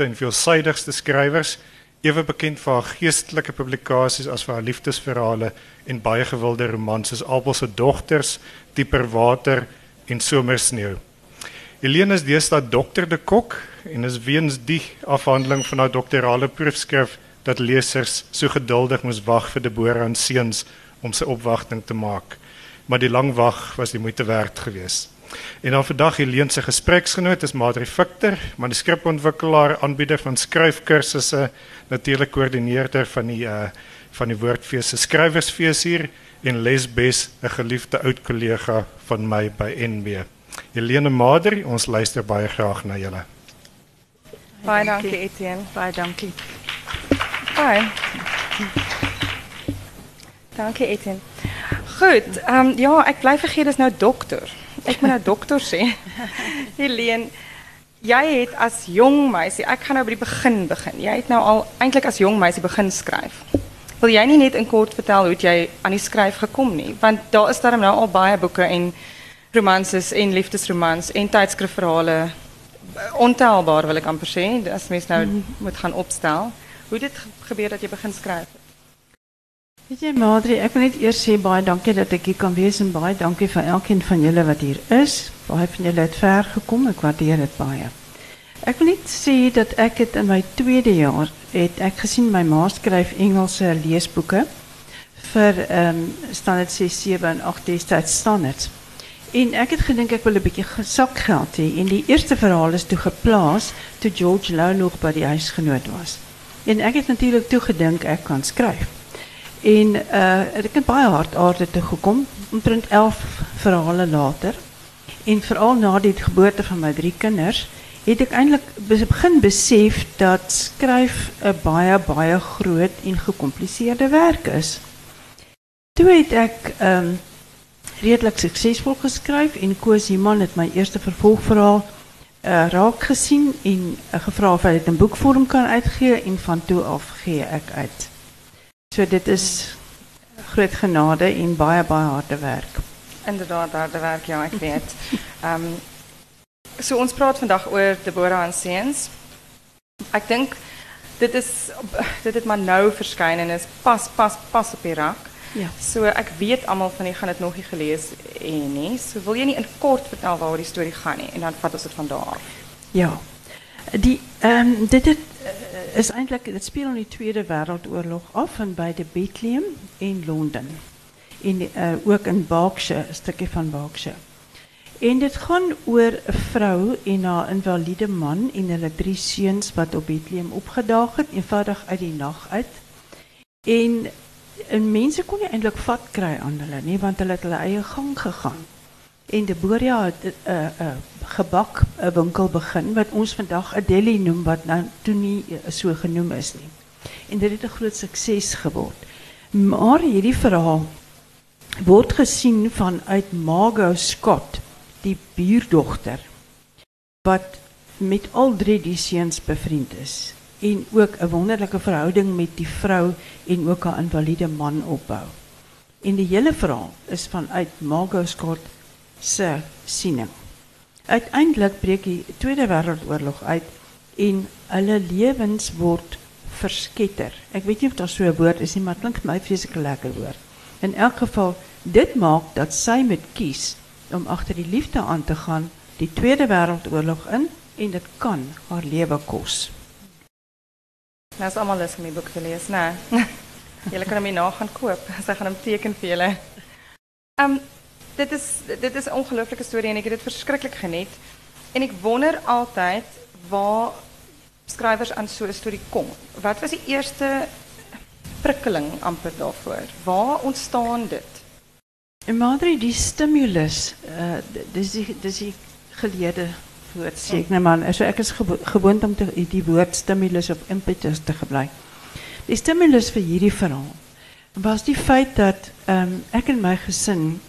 en veelsidigste skrywers, ewe bekend vir haar geestelike publikasies as vir haar liefdesverhale en baie gewilde romans soos Abel se dogters, Dieper water en Somersneeu. Helene is deesdae dokter de Kok en is weens die afhandeling van haar doktorale proefskrif dat lesers so geduldig moes wag vir Deborah en seuns om sy opwagting te maak. Maar die lang wag was die moeite werd geweest. En dan vandag Helene se gespreksgenoot is Madri Victor, manuskripontwikkelaar, aanbieder van skryfkursusse, natuurlik koördineerder van die uh van die Woordfees se skrywersfees hier en Lesbes, 'n geliefde oud kollega van my by NB. Helene Madri, ons luister baie graag na julle. Baie dankie Etienne. Baie dankie. Baie. Dankie Etienne. Goed, ehm ja, ek bly vergeet dis nou dokter. Ek moet nou dokter sê. Helene, jy het as jong meisie, ek gaan nou by die begin begin. Jy het nou al eintlik as jong meisie begin skryf. Wil jy nie net in kort vertel hoe jy aan die skryf gekom nie? Want daar is daarom nou al baie boeke en romanses en liefdesromans en tydskrifverhale ontelbaar wil ek amper sê as mens nou moet gaan opstel. Hoe dit ge- gebeur dat jy begin skryf? het? Weet jy Madri, ek wil net eers sê baie dankie dat ek hier kan wees en baie dankie vir elkeen van julle wat hier is. Baie van julle het ver gekom, ek waardeer dit baie. Ek wil net sê dat ek het in my tweede jaar het ek gesien my ma skryf Engelse leesboeke vir ehm um, standaard 6, 7 en 8 destyds standaards. En ek het gedink ek wil 'n bietjie ge- sakgeld hê en die eerste verhaal is toe geplaas toe George Lou nog by die huisgenoot was. En ek het natuurlik toe gedink ek kan skryf. En uh, ek het baie hard aarde toe gekom, omtrent 11 verhale later. En veral na die geboorte van my drie kinders, het ek eintlik be- begin besef dat skryf 'n baie baie groot en gecompliseerde werk is. Toe het ek ehm redelik suksesvol geskryf en Koos Iman het my eerste vervolgverhaal uh, raak gesien en uh, gevra of hy dit in boekvorm kan uitgee en van toe af gee ek uit. So dit is groot genade en baie baie harde werk. Inderdaad, harde werk, ja, ek weet. Ehm so ons praat vandag oor Deborah en seuns. Ek dink dit is dit het maar nou verskyn en is pas pas pas op die rak. Ja. So ek weet almal van julle gaan dit nog nie gelees en nie. So wil jy nie in kort vertel waaroor die storie gaan nie en dan vat ons dit van daar af. Ja. Die ehm dit het, is eintlik dit speel in die Tweede Wêreldoorlog af in beide Bethlehem en Londen. En uh, ook in Berkshire, 'n stukkie van Berkshire. En dit gaan oor 'n vrou en haar invalide man en hulle drie wat op Bethlehem opgedaag het, eenvoudig uit die nag uit. En, en mense kon nie eintlik vat kry aan hulle nie, want hulle het hulle eie gang gegaan. En Deborah het 'n uh, uh, gebak 'n winkel begin wat ons vandag 'n deli noem wat nou toe nie uh, so genoem is nie. En dit het 'n groot sukses geword. Maar hierdie verhaal word gesien vanuit Margot Scott, die buurdogter wat met al drie die seuns bevriend is en ook 'n wonderlike verhouding met die vrou en ook haar invalide man opbou. En die hele verhaal is vanuit Margot Scott se siening. Uiteindelik breek die Tweede Wêreldoorlog uit en hulle lewens word versketter. Ek weet nie of daar so 'n woord is nie, maar dit klink my vreeslik lekker woord. In elk geval, dit maak dat sy moet kies om agter die liefde aan te gaan, die Tweede Wêreldoorlog in en dit kan haar lewe kos. Nou is almal lus om die boek te lees, né? julle kan hom hier na gaan koop. Sy gaan hom teken vir julle. Ehm dit is dit is 'n ongelooflike storie en ek het dit verskriklik geniet. En ek wonder altyd waar skrywers aan so 'n storie kom. Wat was die eerste prikkeling amper daarvoor? Waar ontstaan dit? En Madri, die stimulus, uh, dis die, dis die geleerde woord sê ek nou maar. So is gewo gewoond om te, die woord stimulus of impetus te gebruik. Die stimulus vir hierdie verhaal was die feit dat um, ek en my gesin,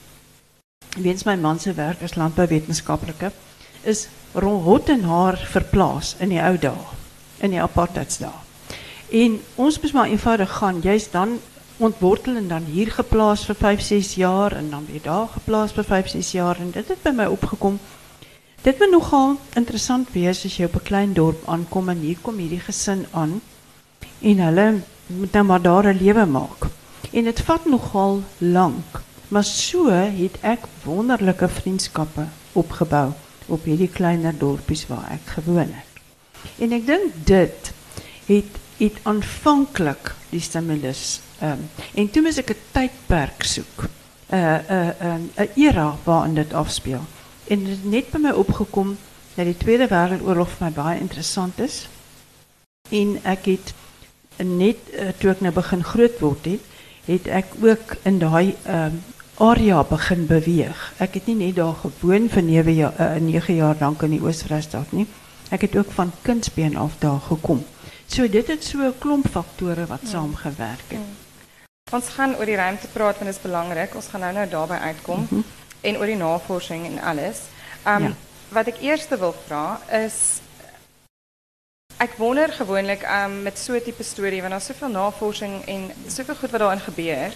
weens my man se werk as landbouwetenskaplike, is rot en haar verplaas in die ou dae, in die apartheidsdae. En ons moes maar eenvoudig gaan, jy's dan ontwortel en dan hier geplaas vir 5, 6 jaar en dan weer daar geplaas vir 5, 6 jaar en dit het by my opgekom Dit moet nogal interessant wees as jy op 'n klein dorp aankom en hier kom hierdie gesin aan en hulle moet nou maar daar 'n lewe maak. En dit vat nogal lank. Maar so het ek wonderlike vriendskappe opgebou op hierdie kleiner dorpies waar ek gewoon het. En ek dink dit het het aanvanklik die stimulus ehm en toe moes ek 'n tydperk soek. 'n 'n 'n 'n era waarin dit afspeel. En dit het net by my opgekom dat die Tweede Wêreldoorlog vir my baie interessant is. En ek het net uh, toe ek nou begin groot word het, het ek ook in daai ehm area begin beweeg. Ek het nie net daar gewoon vir 9 jaar uh, 9 jaar lank in die Oos-Vrystaat nie. Ek het ook van kindsbeen af daar gekom. So dit het so 'n klomp faktore wat ja. saamgewerk het. Ja. Ons gaan oor die ruimte praat want dit is belangrik. Ons gaan nou nou daarby uitkom mm -hmm. en oor die navorsing en alles. Um ja. wat ek eers wil vra is ek wonder gewoonlik um met so 'n tipe storie want daar's soveel navorsing en soveel goed wat daarin gebeur.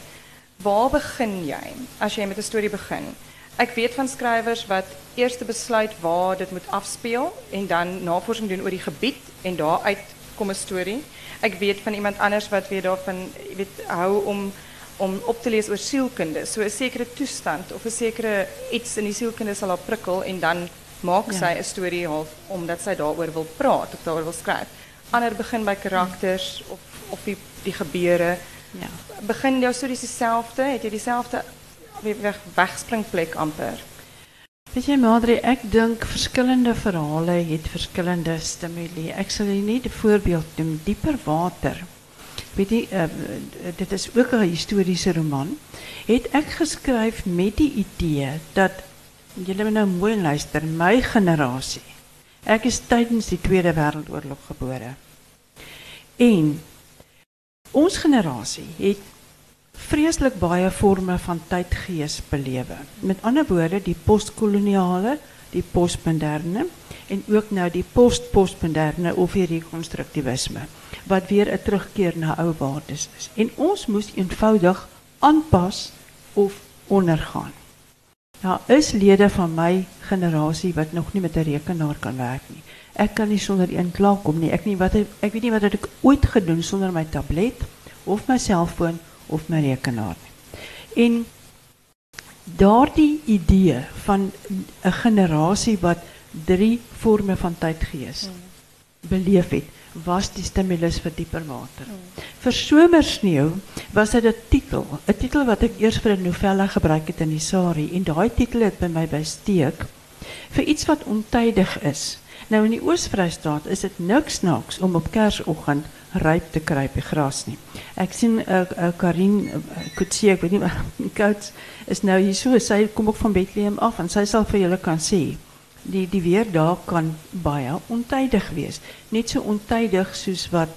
Waar begin jy as jy met 'n storie begin? Ek weet van skrywers wat eers besluit waar dit moet afspeel en dan navorsing doen oor die gebied en daaruit kom 'n storie. Ek weet van iemand anders wat weer daarvan weet hou om om op te lees oor sielkunde. So 'n sekere toestand of 'n sekere iets in die sielkunde sal haar prikkel en dan maak sy 'n storie half omdat sy daaroor wil praat of daaroor wil skryf. Ander begin by karakters of of die die gebeure. Ja. Begin jou stories dieselfde? Het jy dieselfde weg, wegspringplek amper? Weet jy Madre, ek dink verskillende verhale het verskillende stimuli. Ek sal hier net 'n voorbeeld noem, Dieper Water. Weet uh, dit is ook 'n historiese roman. Het ek geskryf met die idee dat julle moet nou mooi luister, my generasie. Ek is tydens die Tweede Wêreldoorlog gebore. En ons generasie het vreeslik baie vorme van tydgees belewe. Met ander woorde, die postkoloniale, die postmoderne en ook nou die postpostmoderne of die rekonstruktivisme wat weer 'n terugkeer na ou waardes is. En ons moes eenvoudig aanpas of ondergaan. Nou is lede van my generasie wat nog nie met 'n rekenaar kan werk nie. Ek kan nie sonder een klaarkom nie. Ek nie wat ek weet nie wat ek ooit gedoen sonder my tablet of my selfoon of my rekenaar. En daardie idee van 'n generasie wat drie forme van tydgees hmm. beleef het, was die stimulus vir dieper water. Hmm. Vir somersneeu was dit 'n titel, 'n titel wat ek eers vir 'n novelle gebruik het in die Sari en daai titel het by my besteek vir iets wat ontydig is. Nou in die Oos-Vrystaat is dit niks snaaks om op Kersoggend ryp te kry by gras nie. Ek sien uh, uh, Karin uh, Kutsie, ek weet nie wat coach is nou hier so, sy kom ook van Bethlehem af en sy sal vir julle kan sê die die weer daar kan baie ontydig wees. Net so ontydig soos wat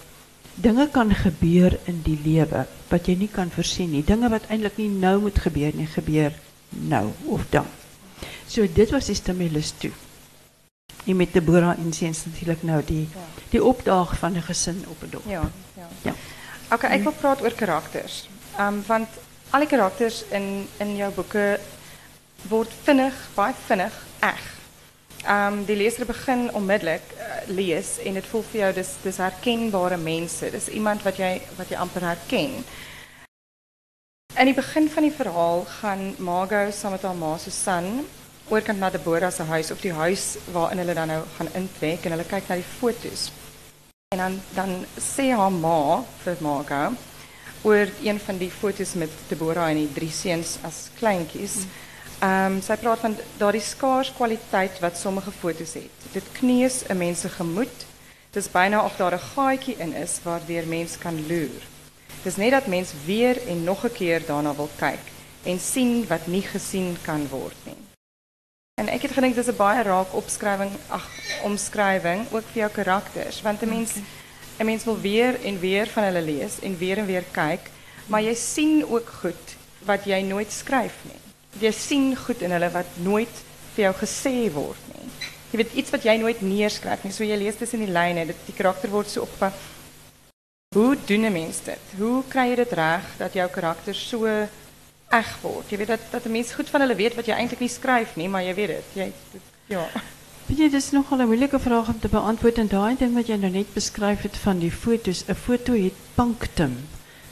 dinge kan gebeur in die lewe wat jy nie kan voorsien nie. Dinge wat eintlik nie nou moet gebeur nie, gebeur nou of dan. So dit was die stimulus toe. En met Deborah en seuns natuurlik nou die die opdaag van 'n gesin op 'n dorp. Ja, ja. Ja. Okay, ek wil praat oor karakters. Um want al die karakters in in jou boeke word vinnig, baie vinnig eg. Um die leser begin onmiddellik uh, lees en dit voel vir jou dis dis herkenbare mense. Dis iemand wat jy wat jy amper herken. In die begin van die verhaal gaan Margot saam met haar ma Susan oorkant na Deborah se huis of die huis waarin hulle dan nou gaan intrek en hulle kyk na die foto's. En dan dan sê haar ma vir Margot oor een van die foto's met Deborah en die drie seuns as kleintjies. Ehm um, sy praat van daardie skaars kwaliteit wat sommige foto's het. Dit kneus 'n mens se gemoed. Dit is byna of daar 'n gaatjie in is waardeur mens kan loer. Dis net dat mens weer en nog 'n keer daarna wil kyk en sien wat nie gesien kan word nie. En ek het gedink dis 'n baie raak opskrywing, ag, omskrywing ook vir jou karakters, want 'n mens 'n mens wil weer en weer van hulle lees en weer en weer kyk, maar jy sien ook goed wat jy nooit skryf nie. Jy sien goed in hulle wat nooit vir jou gesê word nie. Jy weet iets wat jy nooit neerskryf nie. So jy lees tussen die lyne, dit die karakter word so op Hoe doen 'n mens dit? Hoe kry jy dit reg dat jou karakter so word. Jy weet dat dat mense goed van hulle weet wat jy eintlik nie skryf nie, maar jy weet dit. Jy dit, ja. Weet je, dit is nogal een moeilijke vraag om te beantwoorden. En daai ding wat jy nou net beskryf het van die foto's, 'n foto het punctum.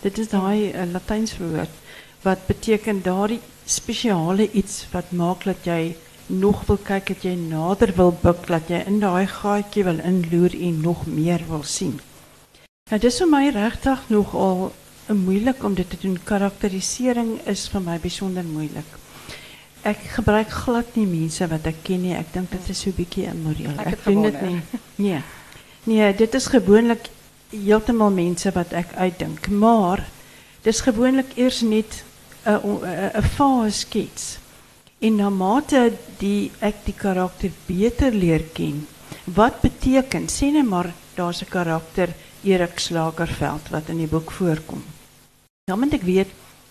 Dit is daai 'n Latyns woord wat beteken daardie spesiale iets wat maak dat jy nog wil kyk, dat jy nader wil buig, dat jy in daai gaatjie wil inloer en nog meer wil sien. Nou dis vir my regtig nogal moeilik om dit te doen. Karakterisering is vir my besonder moeilik. Ek gebruik glad nie mense wat ek ken nie. Ek dink dit is so 'n bietjie immoreel. Ek Ek, het doen dit gewonder. nie. Nee. Nee, dit is gewoonlik heeltemal mense wat ek uitdink, maar dis gewoonlik eers net 'n 'n 'n fase skets. En naarmate die ek die karakter beter leer ken, wat beteken sê net maar daar's 'n karakter Erik Slagerveld wat in die boek voorkom. Dan moet ek weet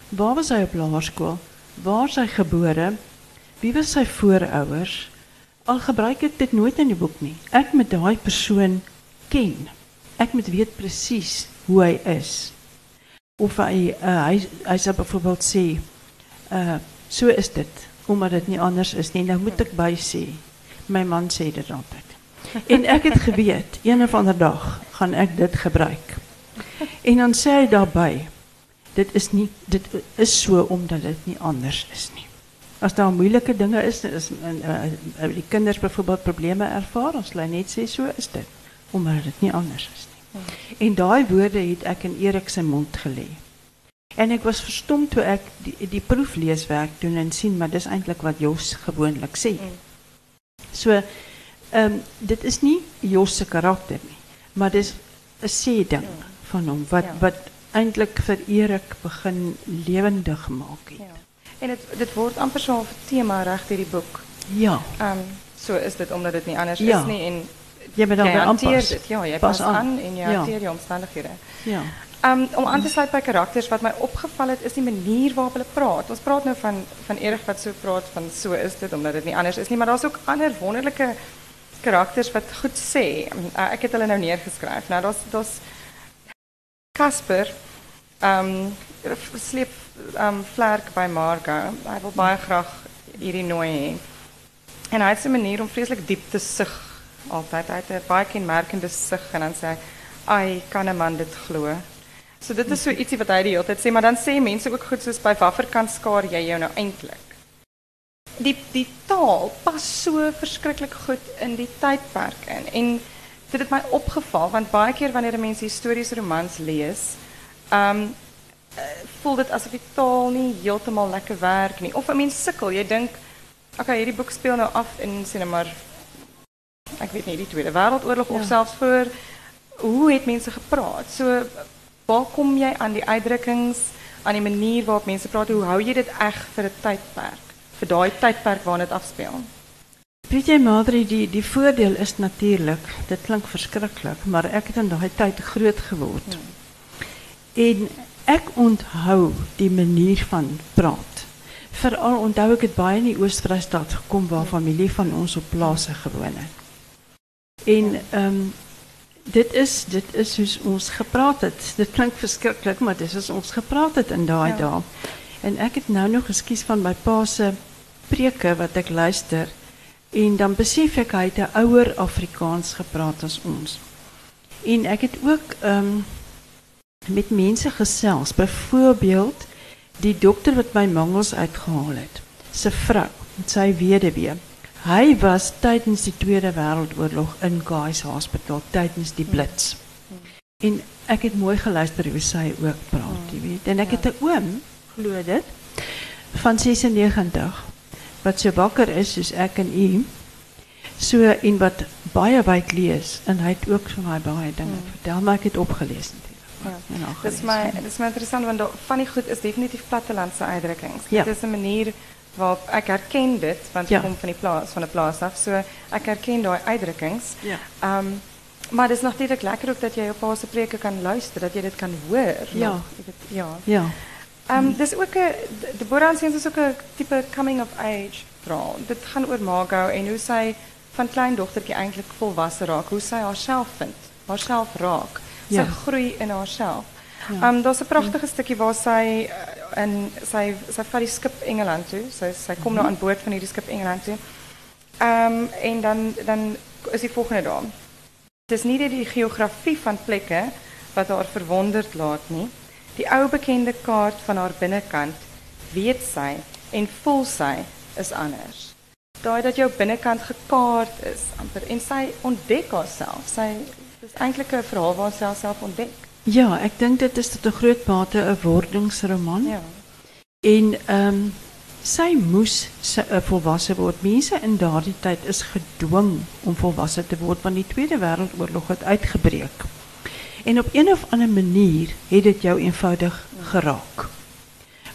waar was hy op laerskool? Waar is hy gebore? Wie was sy voorouers? Al gebruik ek dit nooit in die boek nie. Ek moet daai persoon ken. Ek moet weet presies hoe hy is. Of hy uh, hy hy byvoorbeeld sê uh so is dit omdat dit nie anders is nie. Nou moet ek by sê. My man sê dit altyd. En ek het geweet een of ander dag gaan ek dit gebruik. En dan sê hy daarbey dit is nie dit is so omdat dit nie anders is nie. As daar moeilike dinge is, is en, uh, die kinders byvoorbeeld probleme ervaar, ons lê net sê so is dit omdat dit nie anders is nie. En daai woorde het ek in Erik se mond gelê. En ek was verstom toe ek die, die proefleeswerk doen en sien maar dis eintlik wat Jos gewoonlik sê. So ehm um, dit is nie Jos se karakter nie, maar dis 'n sê ding van hom wat Ja. wat eintlik vir Erik begin lewendig maak het. Ja. En dit dit word amper so 'n tema reg deur die boek. Ja, Ehm so is dit omdat dit nie anders Ja. is nie en jy moet dan aanpas. dit. Ja, jy Pas pas aan. aan en jy Ja. hanteer jou omstandighede. Ja. Um, om aan te sluiten bij karakters, wat mij opgevallen het, is die manier waarop hulle praat. Ons praat nou van, van Erik wat zo praat, van zo is dit, omdat het niet anders is. Nie, maar er is ook andere wonderlijke karakters wat goed sê. Uh, ek het hulle nou neergeskryf. Nou, dat is Casper, um, sleep um, Vlerk bij Margo. Hij wil baie graag hierdie nooi. En hy het 'n manier om vreeslik diep te sug altyd. Hy het 'n baie kenmerkende sug en dan sê hy, "Ai, kan 'n man dit glo?" So dit is so ietsie wat hy die hele sê, maar dan sê mense ook goed soos by watter kant skaar jy jou nou eintlik? Die die taal pas so verskriklik goed in die tydperk in. En dit het my opgeval want baie keer wanneer 'n mens historiese romans lees, ehm eh, voel dit asof die taal nie heeltemal lekker werk nie. Of 'n mens sukkel, jy dink, okay, hierdie boek speel nou af in maar ek weet nie die Tweede Wêreldoorlog of Ja. selfs voor hoe het mense gepraat? So waar kom jy aan die uitdrukkings, aan die manier waarop mense praat? Hoe hou jy dit reg vir 'n tydperk? Vir daai tydperk waarin dit afspeel. Weet jy die die voordeel is natuurlik, dit klink verskriklik, maar ek het in daai tyd groot geword. En ek onthou die manier van praat. Veral onthou ek het baie in die Oos-Vrystaat gekom waar familie van ons op plase gewoon het. En ehm dit is dit is soos ons gepraat het. Dit klink verskriklik, maar dis is ons gepraat het in daai Ja. dae. En ek het nou nog geskies van my pa se preke wat ek luister en dan besef ek hy het 'n ouer Afrikaans gepraat as ons. En ek het ook ehm met mense gesels, byvoorbeeld die dokter wat my mangels uitgehaal het, se vrou, sy weduwee. Hy was tydens die Tweede Wêreldoorlog in Guy's Hospital tydens die blits. En ek het mooi geluister hoe sy ook praat, jy weet. En ek het 'n oom, glo dit, van 96 wat so wakker is soos ek en u. So en wat baie wyd lees en hy het ook vir my baie dinge vertel, maar ek het opgelees natuurlik. Ja. En Dit nagelees, is my ja. dit is my interessant want van die goed is definitief plattelandse uitdrukkings. Ja. Dit is 'n manier waarop ek herken dit want ek Ja. kom van die plaas van 'n plaas af. So ek herken daai uitdrukkings. Ja. Ehm maar dit is natuurlijk lekker ook dat jy op pa se preke kan luister, dat jy dit kan hoor. Ja. nog. Weet, ja. Ja. Ehm dis ook 'n Deborah is ook 'n tipe coming of age verhaal. Dit gaan oor Margot en hoe sy van klein dogtertjie eintlik volwasse raak, hoe sy haarself vind, haarself raak. Sy Ja. groei in haarself. Ja. Ehm um, daar's 'n pragtige stukkie waar sy uh, in sy sy vat die skip Engeland toe. Sy sy kom nou aan boord van hierdie skip Engeland toe. Ehm en dan dan is die volgende daar. Het is niet die geografie van plekken wat haar verwonderd laat nie. Die ou bekende kaart van haar binnekant weet sy en voel sy is anders. Daai dat jou binnekant gekaart is amper en sy ontdek haarself. Sy dis eintlik 'n verhaal waar sy haarself ontdek. Ja, ek dink dit is tot 'n groot mate 'n wordingsroman. Ja. En ehm um, sy moes sy, uh, volwasse word. Mense in daardie tyd is gedwing om volwasse te word want die Tweede Wêreldoorlog het uitgebreek. En op een of ander manier het dit jou eenvoudig geraak.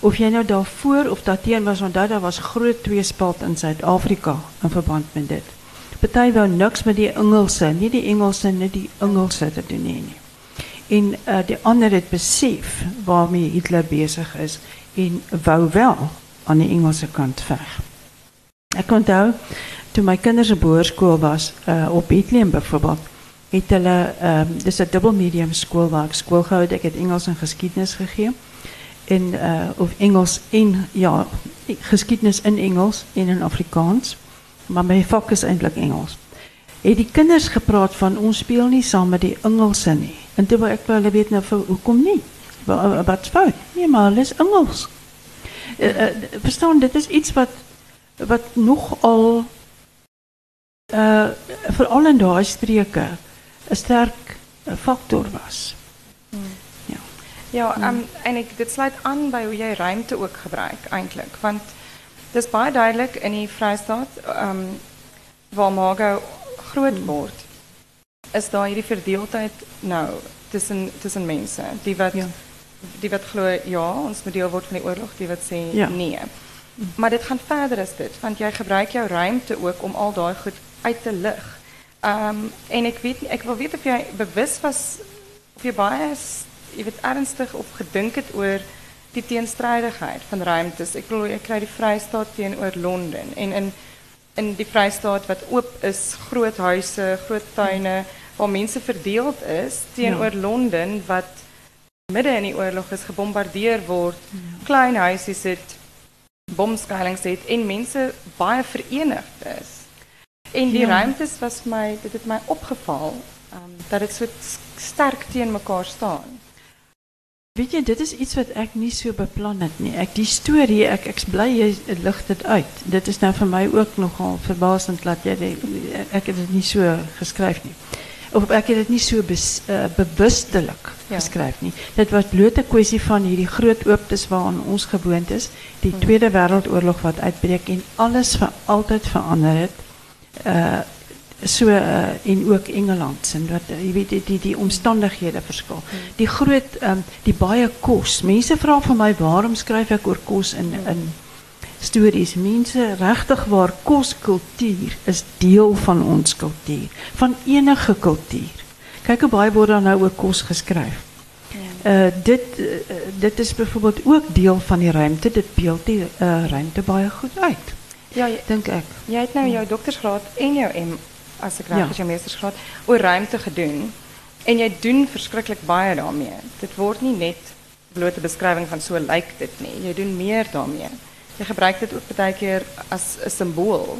Of jy nou daarvoor of daarteen was, onthou daar was groot tweespalt in Suid-Afrika in verband met dit. Party wou niks met die Engelse, nie die Engelse nie, die Engelse te doen nie. En uh, die ander het besef waarmee Hitler bezig is en wou wel aan die Engelse kant veg. Ek onthou toe my kinders op hoërskool was, uh, op Bethlehem byvoorbeeld, het hulle ehm um, dis 'n dubbel medium skool waar ek skool gehou het. Ek het Engels en geskiedenis gegee. En uh of Engels en ja, geskiedenis in Engels en in Afrikaans. Maar my vak is eintlik Engels. Het die kinders gepraat van ons speel nie saam met die Engelse nie. En toe wou ek wel weet nou vir hoekom nie? Wat fout? Nee, maar hulle is Engels. Uh, uh, verstaan, dit is iets wat wat nogal uh veral in daai streke 'n sterk factor was. Ja. Ja, um, en ek dit sluit aan by hoe jy ruimte ook gebruik eintlik, want dis baie duidelik in die Vrystaat um waar Margo groot word. Is daar hierdie verdeeldheid nou tussen tussen mense, die wat Ja. die wat glo ja, ons moet deel word van die oorlog, die wat Ja. nee. Maar dit gaan verder as dit, want jy gebruik jou ruimte ook om al daai goed uit te lig. Ehm en ek weet ek wil weet of jy bewus was of jy baie jy weet ernstig of gedink het oor die teenstrydigheid van ruimtes. Ek bedoel jy kry die Vrystaat teenoor Londen en in in die Vrystaat wat oop is, groot huise, groot tuine waar mense verdeeld is teenoor Londen wat midde in die oorlog is gebombardeer word. Klein huisies het bomskuilings het en mense baie verenigd is. En die Ja. ruimtes was my dit het my opgeval um, dat so s- sterk teen mekaar staan. Weet jy, dit is iets wat ek nie so beplan het nie. Ek die storie, ek ek's bly jy lig dit uit. Dit is nou vir my ook nogal verbasend dat jy ek het dit nie so geskryf nie. Of ek het dit nie so bes, uh, bewustelik Ja. geskryf nie. Dit was bloot 'n kwessie van hierdie groot ooptes waaraan ons gewoond is, die Tweede Wêreldoorlog wat uitbreek en alles vir altyd verander het. Uh so uh, en ook Engeland en wat uh, jy weet die die, die omstandighede verskil. Die groot um, die baie kos. Mense vra van my waarom skryf ek oor kos in in stories. Mense regtig waar koskultuur is deel van ons kultuur, van enige kultuur. Kyk hoe baie word daar nou oor kos geskryf. Uh, dit, uh, dit is bijvoorbeeld ook deel van die ruimte. Dit beeld die uh, ruimte baie goed uit, Ja, jy, denk ik. jy het nou jou doktersgraad en jou M as ek reg Ja. is jou meestersgraad oor ruimte gedoen. En jy doen verskriklik baie daarmee. Dit word nie net blote beskrywing van so lyk dit nie. Jy doen meer daarmee. Jy gebruik dit ook baie keer as 'n simbool.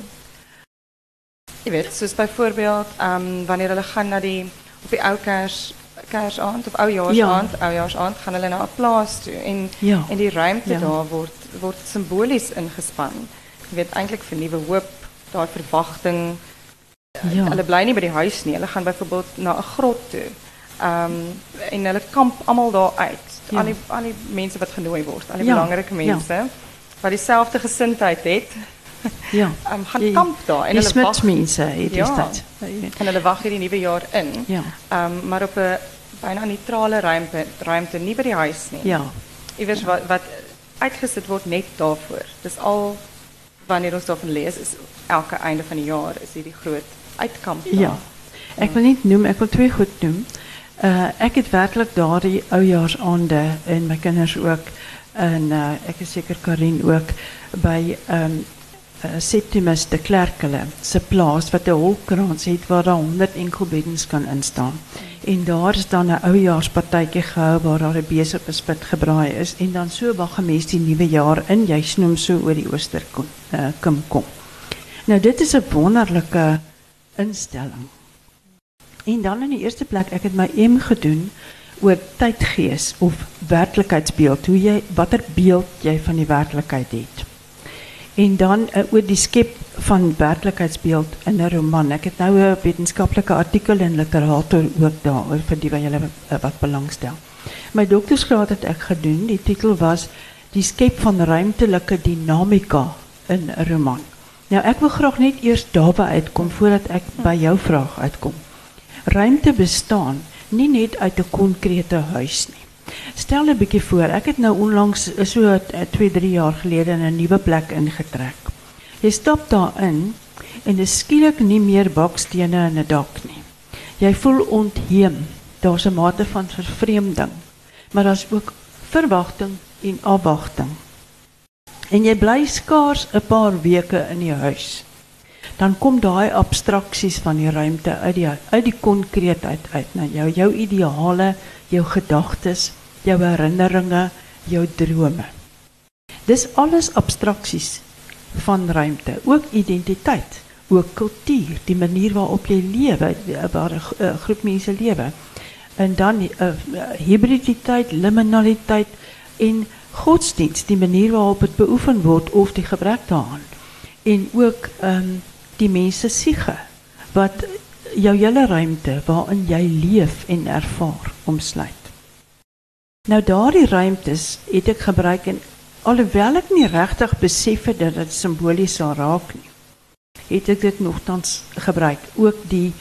Jy weet, soos byvoorbeeld, ehm um, wanneer hulle gaan na die op die ou kers kersaand of oujaarsaand, ja. oujaarsaand gaan hulle na 'n plaas toe en Ja. en die ruimte Ja. daar word word simbolies ingespan. Jy weet eintlik vir nuwe hoop, daai verwagting. Ja. Hulle bly nie by die huis nie. Hulle gaan byvoorbeeld na 'n grot toe. Ehm en hulle kamp almal daar uit. Ja. Al die al die mense wat genooi word, al die Ja, belangrike ja. mense wat dieselfde gesindheid het, Ja. um, gaan Die- kamp daar en Die hulle wag smutsmense het die Ja. stad. en hulle wag hierdie nuwe jaar in. Ja. Ehm maar op 'n byna neutrale ruimte, ruimte nie by die huis nie. Ja. Iewers wat wat uitgesit word net daarvoor. Dis al wanneer ons daarvan lees is elke einde van die jaar is hierdie groot uitkamp. daar. Ja. Ek wil niet noemen, ek wil twee goed noemen. Uh, ek het werkelijk daardie oujaarsaande en my kinders ook en uh, ek is seker Karin ook uh, Septimus de Klerkele se plaas wat 'n holkrans het waar daar 100 enkelbeddens kan instaan. En daar is dan 'n oujaarspartytjie gehou waar daar 'n besig bespit gebraai is en dan so wag 'n mens die nuwe jaar in, jy snoem so oor die ooster kom, uh, kom. Nou dit is 'n wonderlike instelling. En dan in die eerste plek, ek het my M gedoen oor tydgees of werklikheidsbeeld, hoe jy watter beeld jy van die werklikheid het. En dan uh, die skep van werklikheidsbeeld in 'n roman. Ek het nou 'n wetenskaplike artikel in Literator ook daaroor vir die wat julle uh, wat belangstel. My doktorsgraad het ek gedoen. Die titel was Die skep van ruimtelike dinamika in 'n roman. Nou ek wil graag net eers daarby uitkom voordat ek by jou vraag uitkom. Ruimte bestaan nie net uit 'n konkrete huis nie. Stel 'n bietjie voor, ek het nou onlangs so 2, 3 jaar gelede in 'n nuwe plek ingetrek. Jy stap daarin en dis skielik nie meer bakstene in 'n dak nie. Jy voel ontheem. Daar's 'n mate van vervreemding. Maar daar's ook verwagting en afwagting. En jy bly skaars 'n paar weke in die huis dan kom daai abstraksies van die ruimte uit die uit die konkreetheid uit na jou jou ideale, jou gedagtes, jou herinneringe, jou drome. Dis alles abstraksies van ruimte, ook identiteit, ook kultuur, die manier waarop jy lewe, waar 'n uh, groep mense lewe. En dan uh, hibriditeit, liminaliteit en godsdienst, die manier waarop dit beoefen word of die gebrek daaraan. En ook ehm um, die mense siege wat jou hele ruimte waarin jy leef en ervaar omsluit. Nou daardie ruimtes het ek gebruik en alhoewel ek nie regtig besef het dat dit simbolies sal raak nie, het ek dit nogtans gebruik ook die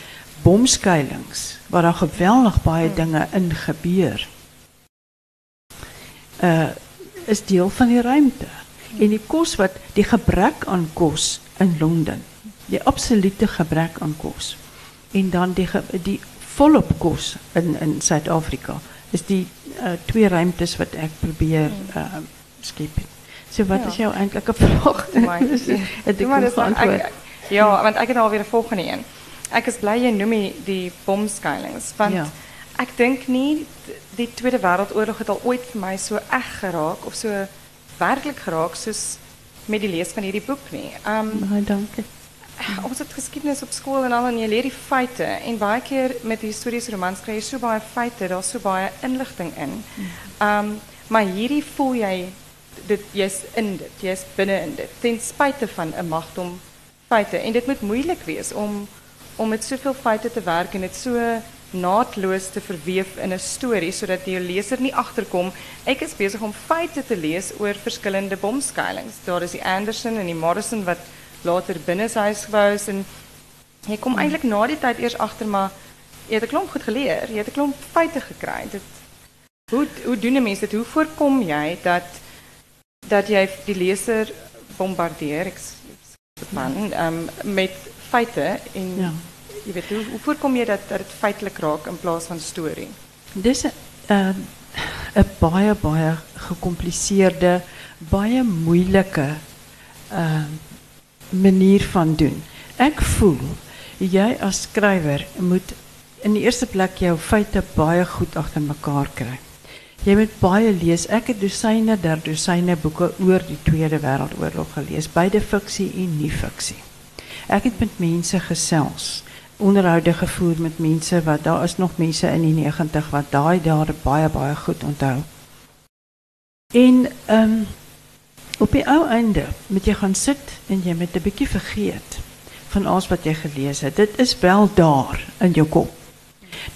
bomskuilings waar daar geweldig baie dinge in gebeur. Uh is deel van die ruimte en die kos wat die gebrek aan kos in Londen die absolute gebrek aan kos en dan die die volop kos in in Suid-Afrika is die uh, twee ruimtes wat ek probeer uh, skep. So wat ja. is jou eintlike vraag? Het ek geantwoord? Ja, want ek het alweer 'n volgende een. Ek is bly jy noem die bomskuilings want ja. ek dink nie die Tweede Wêreldoorlog het al ooit vir my so eg geraak of so werklik geraak soos met die lees van hierdie boek nie. Um baie dankie ons het geschiedenis op school en al en je leert die feiten. En baie keer met die historische romans krijg je so baie feite, daar's so baie inligting in. Um, maar hierdie voel dit jy's in dit, jy's binne in dit ten spyte van 'n magt om feite en dit moet moeilik wees om om met soveel feite te werk en dit so naadloos te verweef in 'n storie sodat die leser nie agterkom ek is besig om feite te lees oor verskillende bomskuilings. Daar is die Anderson en die Morrison wat later binnenshuis gebou is en jy kom eintlik na die tyd eers agter maar jy het 'n klomp goed geleer, jy het 'n klomp feite gekry. Dit hoe hoe doen 'n mens dit? Hoe voorkom jy dat dat jy die leser bombardeer ek man um, met feite en ja. jy weet hoe, hoe voorkom jy dat dat dit feitelik raak in plaas van storie? Dis 'n uh, 'n baie baie gecompliceerde, baie moeilike uh manier van doen. Ek voel jy as skrywer moet in die eerste plek jou feite baie goed agter mekaar kry. Jy moet baie lees. Ek het dosyne der dosyne boeke oor die Tweede Wêreldoorlog gelees, beide fiksie en nie fiksie. Ek het met mense gesels, onderhoude gevoer met mense wat daar is nog mense in die 90 wat daar baie baie goed onthou. En ehm op die ou einde moet jy gaan sit en jy moet 'n bietjie vergeet van alles wat jy gelees het. Dit is wel daar in jou kop.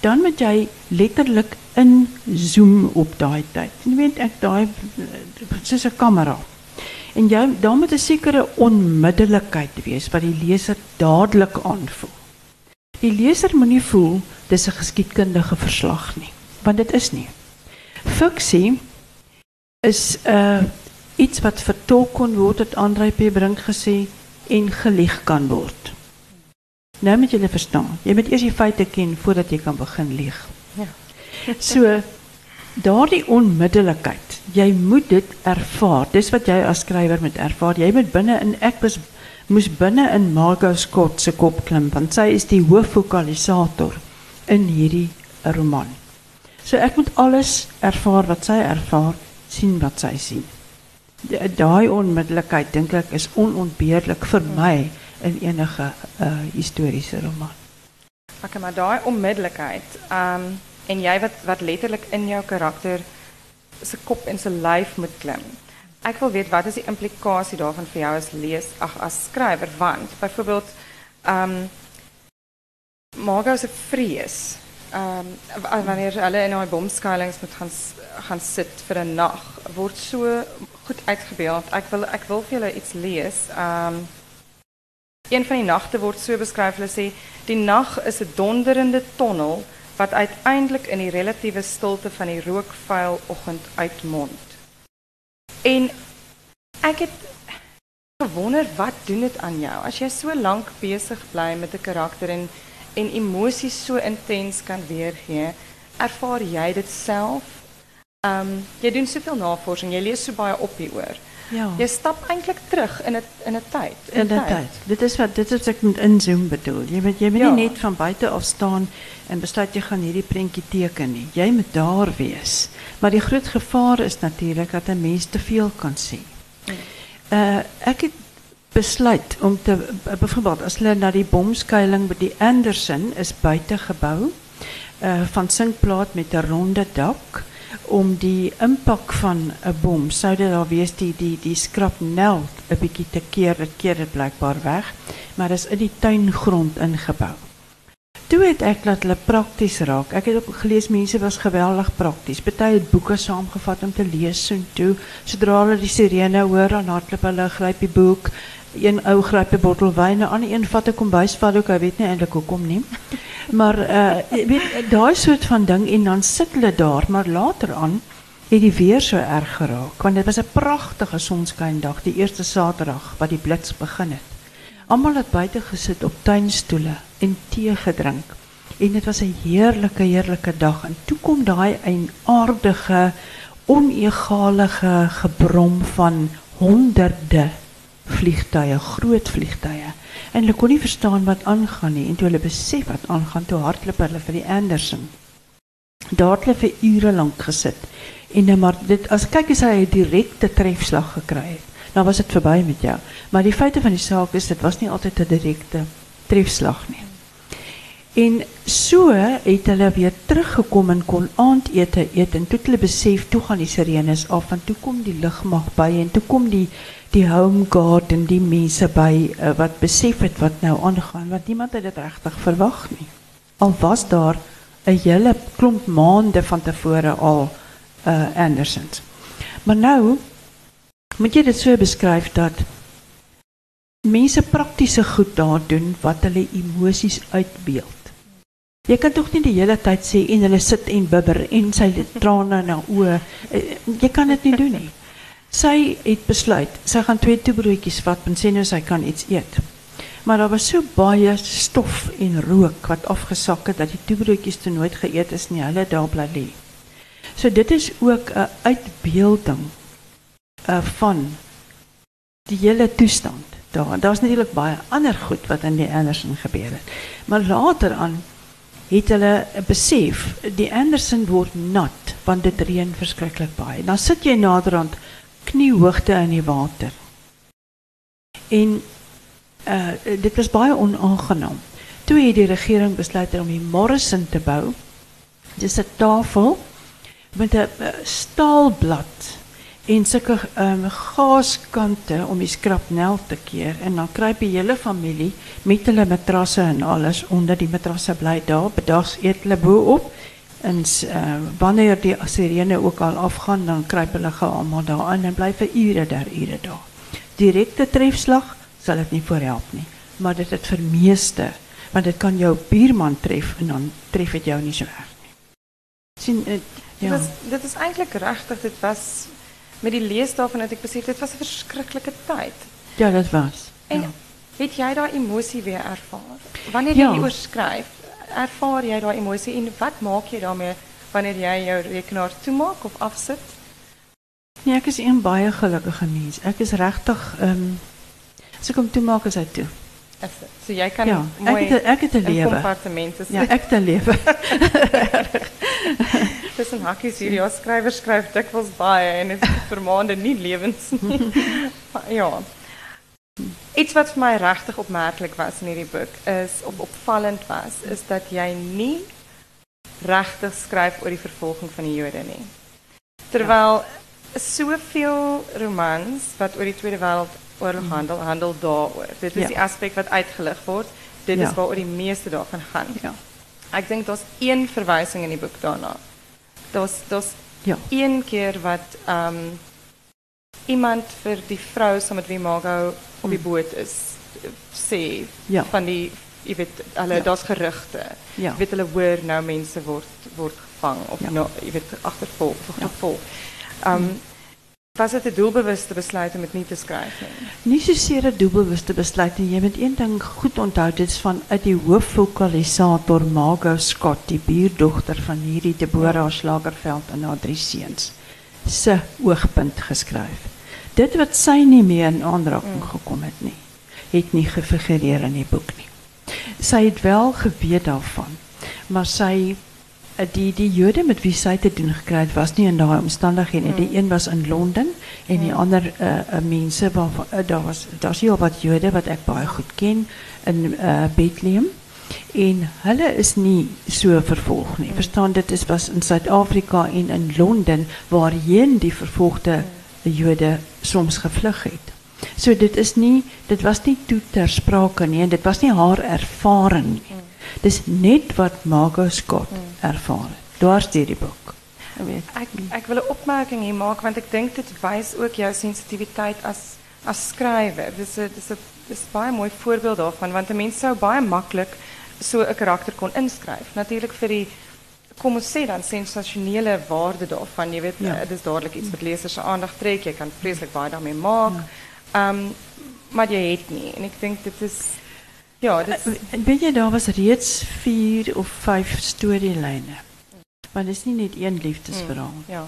Dan moet jy letterlik in zoom op daai tyd. Jy weet ek daai soos 'n kamera. En jy dan moet 'n sekere onmiddellikheid wees wat die leser dadelik aanvoel. Die leser moenie voel dis 'n geskiedkundige verslag nie, want dit is nie. Fiksie is 'n uh, iets wat vertolk kon word het Andrei P. Brink gesê en gelieg kan word. Nou moet julle verstaan, jy moet eers die feite ken voordat jy kan begin lieg. Ja. so daardie onmiddellikheid, jy moet dit ervaar. Dis wat jy as skrywer moet ervaar. Jy moet binne in ek was moes binne in Margot Scott se kop klim want sy is die hoofvokalisator in hierdie roman. So ek moet alles ervaar wat sy ervaar, sien wat sy sien daai onmiddellikheid dink ek is onontbeerlik vir my in enige uh, historiese roman. Oké, maar daai onmiddellikheid, ehm en jy wat wat letterlik in jou karakter se kop en se lyf moet klim. Ek wil weet wat is die implikasie daarvan vir jou as lees, ag as skrywer want byvoorbeeld ehm um, Margot se vrees. Ehm wanneer hulle in daai bomskuilings moet gaan gaan sit vir 'n nag, word so goed uitgebeeld. Ek wil ek wil vir iets lees. Ehm um, een van die nagte word so beskryf, hulle sê die nag is 'n donderende tonnel wat uiteindelik in die relatiewe stilte van die rookvuil oggend uitmond. En ek het wat doen dit aan jou as jy so lank besig bly met 'n karakter en en emosies so intens kan weergee. Ervaar jy dit self? Ehm um, jy doen soveel navorsing, jy lees so baie op hieroor. Ja. Jy stap eintlik terug in 'n in 'n tyd. In 'n tyd. Dit is wat dit is ek met inzoom bedoel. Jy moet jy moet ja. nie net van buite af staan en besluit jy gaan hierdie prentjie teken nie. Jy moet daar wees. Maar die groot gevaar is natuurlik dat 'n mens te veel kan sien. Ja. Uh ek het besluit om te byvoorbeeld as hulle na die bomskuiling by die Anderson is buite gebou uh van sinkplaat met 'n ronde dak om die impak van 'n bom sou dit daar wees die die die skrapnel 'n bietjie te keer dit keer dit blykbaar weg maar is in die tuingrond ingebou. Toe het ek laat prakties raak. Ek het ook gelees mense was geweldig prakties. Party het boeke saamgevat om te lees so toe. Sodra hulle die sirene hoor, dan hardloop hulle gryp die boek een ou gryp 'n bottel wyn, 'n ander een vat 'n kombuisvat hy weet nie eintlik hoekom nie. Maar uh weet daai soort van ding en dan sit hulle daar, maar later aan het die weer so erg geraak want dit was 'n pragtige sonskyn dag, die eerste Saterdag wat die blits begin het. Almal het buite gesit op tuinstoele en tee gedrink. En dit was 'n heerlike heerlike dag en toe kom daai aardige onegalige gebrom van honderde vliegtuie, groot vliegtuie. En hulle kon nie verstaan wat aangaan nie en toe hulle besef wat aangaan, toe hardloop hulle vir die Anderson. Daar het hulle vir ure lank gesit. En nou maar dit as kyk as hy 'n direkte trefslag gekry het, dan was dit verby met jou. Maar die feite van die saak is dit was nie altyd 'n direkte trefslag nie. En so het hulle weer teruggekom en kon aandete eet en toe het hulle besef toe gaan die sirenes af en toe kom die lugmag by en toe kom die die home guard en die mense by uh, wat besef het wat nou aangaan want niemand het dit regtig verwag nie. Al was daar 'n hele klomp maande van tevore al uh Andersons. Maar nou moet jy dit so beskryf dat mense praktiese goed daar doen wat hulle emosies uitbeeld. Jy kan tog nie die hele tyd sê en hulle sit en bibber en sy trane na oë. Eh, jy kan dit nie doen nie. Sy het besluit, sy gaan twee toebroodjies vat en sê nou sy kan iets eet. Maar daar was so baie stof en rook wat afgesak het dat die toebroodjies te nooit geëet is nie. Hulle daar bly. So dit is ook 'n uitbeelding uh van die hele toestand daar. Daar's natuurlik baie ander goed wat in die Anderson gebeur het. Maar later aan het hulle besef die Anderson word nat want dit reën verskriklik baie. Dan sit jy naderhand kniehoogte in die water. En uh dit was baie onaangenaam. Toe het die regering besluit om die Morrison te bou. Dis 'n tafel met 'n staalblad en sulke um, gaaskante om die skrapnel te keer en dan kruip die hele familie met hulle matrasse en alles onder die matrasse bly daar. Bedags eet hulle bo op En uh, wanneer die sirene ook al afgaan, dan kruip hulle gou almal daarin en bly vir ure daar ure daar. Direkte trefslag sal dit nie voorhelp nie, maar dit het vir meeste, want dit kan jou buurman tref en dan tref dit jou nie so erg nie. sien uh, ja. Dit is dit is eintlik regtig dit was met die lees daarvan het ek besef dit was 'n verskriklike tyd. Ja, dit was. En ja. het jy daai emosie weer ervaar? Wanneer jy ja. oor skryf? ervaar jy daai emosie en wat maak jy daarmee wanneer jy jou rekenaar toemaak of afsit? Nee, ek is een baie gelukkige mens. Ek is regtig ehm um, as ek hom toemaak as hy toe. Is dit? So jy kan ja, mooi ek het, ek het 'n lewe. Ja, ek het 'n lewe. Dis 'n hakkies hier. Ja, skrywer skryf dikwels baie en dit vir maande nie lewens nie. ja. iets wat vir my regtig opmerklik was in hierdie boek is of opvallend was, is dat jy nie regtig skryf oor die vervolging van die Jode nie. Terwyl soveel romans wat oor die Tweede Wêreldoorlog handel, handel daaroor. Dit is Ja. die aspek wat uitgelig word. Dit Ja. is waaroor die meeste daarvan gaan. Ja. Ek dink daar's een verwysing in die boek daarna. Daar's daar's Ja. een keer wat ehm iemand vir die vrou saam met wie Margot op die boot is sê Ja. van die jy weet hulle Ja. daar's gerugte. Ja. Jy weet hulle hoor nou mense word word gevang of Ja. nou jy weet agtervolg of gevolg. Ehm was dit 'n doelbewuste besluit om dit nie te skryf nie? Nie soseer 'n doelbewuste besluit nie. Jy moet een ding goed onthou, dit is van die hoofvokalisator Margot Scott, die buurdogter van hierdie Deborah Slagerveld en haar drie seuns, se oogpunt geskryf. Dit wat sy nie meer in aanraking gekom het nie, het nie gefigureer in die boek nie. Sy het wel geweet daarvan, maar sy eh, die die Jode met wie sy te doen gekry het was nie in daai omstandighede nie. Die een was in Londen en die ander uh, uh, mense waarvan uh, daar was daar's heel wat Jode wat ek baie goed ken in uh, Bethlehem en hulle is nie so vervolg nie. Verstaan dit is was in Suid-Afrika en in Londen waarheen die vervolgde Jode soms gevlug het. So dit is nie dit was nie toe ter sprake nie en dit was nie haar ervaring nie. Dis net wat Margot Scott het. Dwars deur die boek. Ek wil 'n opmerking hier maak want ek dink dit wys ook jou sensitiwiteit as as skrywer. Dis 'n dis 'n dis 'n baie mooi voorbeeld daarvan want 'n mens sou baie maklik so 'n karakter kon inskryf. Natuurlik vir die kom ons sê dan sensasionele waarde daarvan. Jy weet, Ja. ja. dis dadelik iets wat lesers se aandag trek. Jy kan vreeslik baie daarmee maak. Ehm maar jy het nie en ek dink dit is ja, dit is, En weet jy daar was reeds 4 of 5 storielyne. Want dit is nie net een liefdesverhaal ja.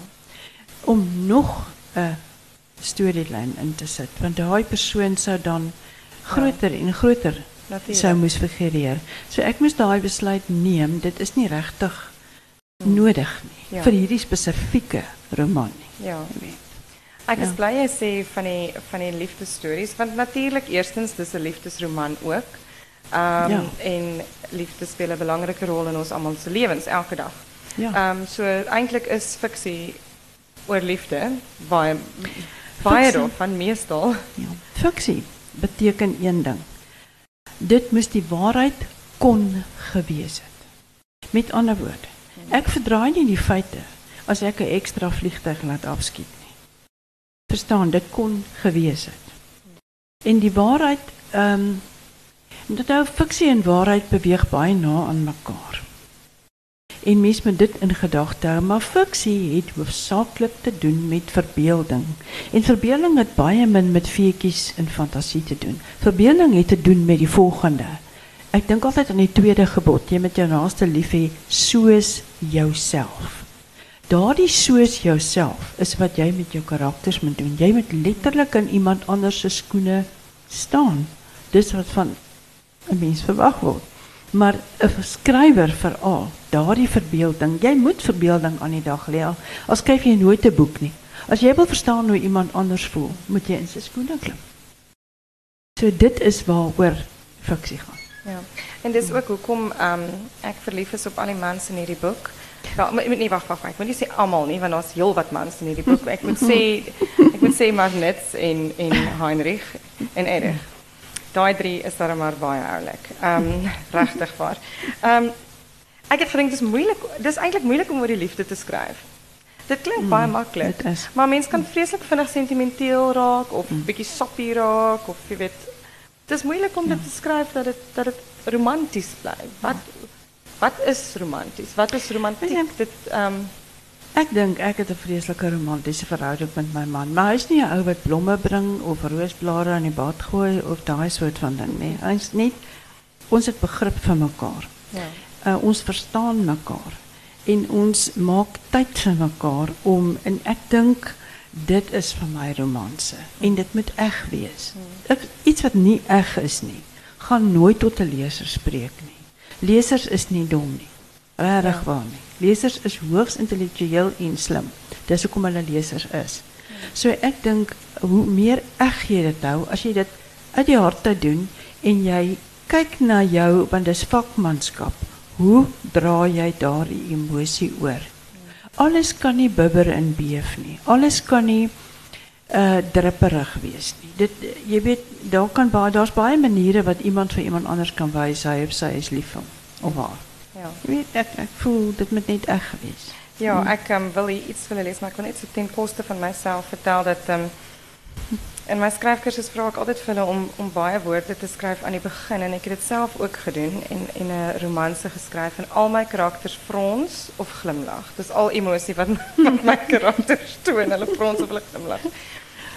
om nog 'n storielyn in te sit want daai persoon sou dan groter en groter Natuurlik. sou moes figureer. So ek moes daai besluit neem. Dit is nie regtig nodig nie Ja. vir hierdie spesifieke roman nie. Ja. Weet. Ek is Ja. bly jy sê van die van die liefdesstories want natuurlik eerstens dis 'n liefdesroman ook. Ehm Ja. en liefde speel 'n belangrike rol in ons almal se lewens elke dag. Ja. Ehm so eintlik is fiksie oor liefde baie baie daarvan meestal. Ja. Fiksie beteken een ding. Dit moes die waarheid kon gewees het. Met ander woorde, ek verdraai nie die feite as ek 'n ekstra vliegtyg laat afskiet nie. Verstaan, dit kon gewees het. En die waarheid ehm um, dit nou fiksie en waarheid beweeg baie na aan mekaar. En mens moet dit in gedagte hou, maar fiksie het hoofsaaklik te doen met verbeelding. En verbeelding het baie min met feetjies en fantasie te doen. Verbeelding het te doen met die volgende. Ek dink altyd aan die tweede gebod, jy moet jou naaste lief hê soos jouself. Daardie soos jouself is wat jy met jou karakters moet doen. Jy moet letterlik in iemand anders se skoene staan. Dis wat van 'n mens verwag word. Maar 'n skrywer veral, daardie verbeelding, jy moet verbeelding aan die dag lê. al- skryf jy nooit 'n boek nie. As jy wil verstaan hoe iemand anders voel, moet jy in sy skoene klim. So dit is waaroor fiksie gaan. Ja. En dis ook hoekom ehm ek verlief is op al die mans in hierdie boek. Ja, maar nee, wag, wag, wag. Ek moet nie sê almal nie, want daar's heelwat mans in hierdie boek. Ek moet sê ek moet sê Magnets en en Heinrich en Erich. Daai drie is dan maar baie oulik. Ehm regtig waar. Ehm ek het gedink dis moeilik. Dis eintlik moeilik om oor die liefde te skryf. Dit klink baie maklik. dit is. Maar mens kan vreeslik vinnig sentimenteel raak of 'n bietjie sappie raak of jy weet Het is moeilijk om dit te schrijven dat het, dat het romantisch blijft. Wat, wat is romantisch? Wat is romantiek? Ja. Dit, ehm, Ek dink ek het 'n vreeslike romantiese verhouding met my man, maar hy's nie 'n ou wat blomme bring of roosblare aan die bad gooi of daai soort van ding nie. Hy's net ons het begrip vir mekaar. ja. Uh, ons verstaan mekaar en ons maak tyd vir mekaar om en ek dink dit is vir my romanse en dit moet eg wees. Ek, iets wat nie eg is nie, gaan nooit tot 'n leser spreek nie. Lesers is nie dom nie. Regtig Ja. waar nie. Lesers is hoogs intellektueel en slim. Dis hoekom hulle lesers is. So ek dink hoe meer eg jy dit hou, as jy dit uit die hart te doen en jy kyk na jou want dis vakmanskap. Hoe dra jy daardie emosie oor? Alles kan nie bibber en beef nie. Alles kan nie uh dripperig wees nie. Dit jy weet daar kan baie daar's baie maniere wat iemand vir iemand anders kan wys hy of sy is lief vir hom of haar. Ja. Weet ek ek voel dit moet net reg wees. Ja, ik um, wil hier iets willen lezen, maar ik wil net so ten koste van mijzelf vertellen dat um, in mijn schrijfcursus vraag ik altijd veel om, om baie woorden te schrijven aan het begin. En ik heb het zelf ook gedaan in, in een romance geschreven. En al mijn karakters frons of glimlach. Dus al emotie wat, wat mijn karakters doen, hulle frons of hulle glimlach.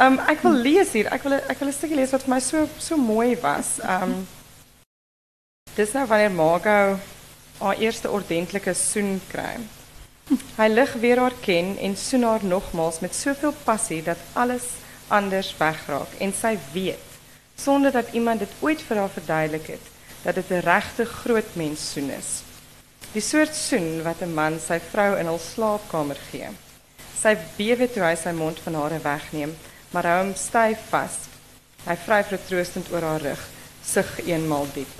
Um, ik wil lezen hier, ik wil, ek wil een stukje lezen wat voor mij zo so, so mooi was. Um, dit is nou wanneer Margot haar eerste ordentelijke zoen krijgt. Hij lig weer haar ken en soen haar nogmaals met soveel passie dat alles anders wegraak en sy weet sonder dat iemand dit ooit vir haar verduidelik het dat dit 'n regte groot mens soen is. Die soort soen wat 'n man sy vrou in hul slaapkamer gee. Sy bewe toe hy sy mond van haar wegneem, maar hou hom styf vas. Hy vryf vertroostend oor haar rug, sug eenmaal diep.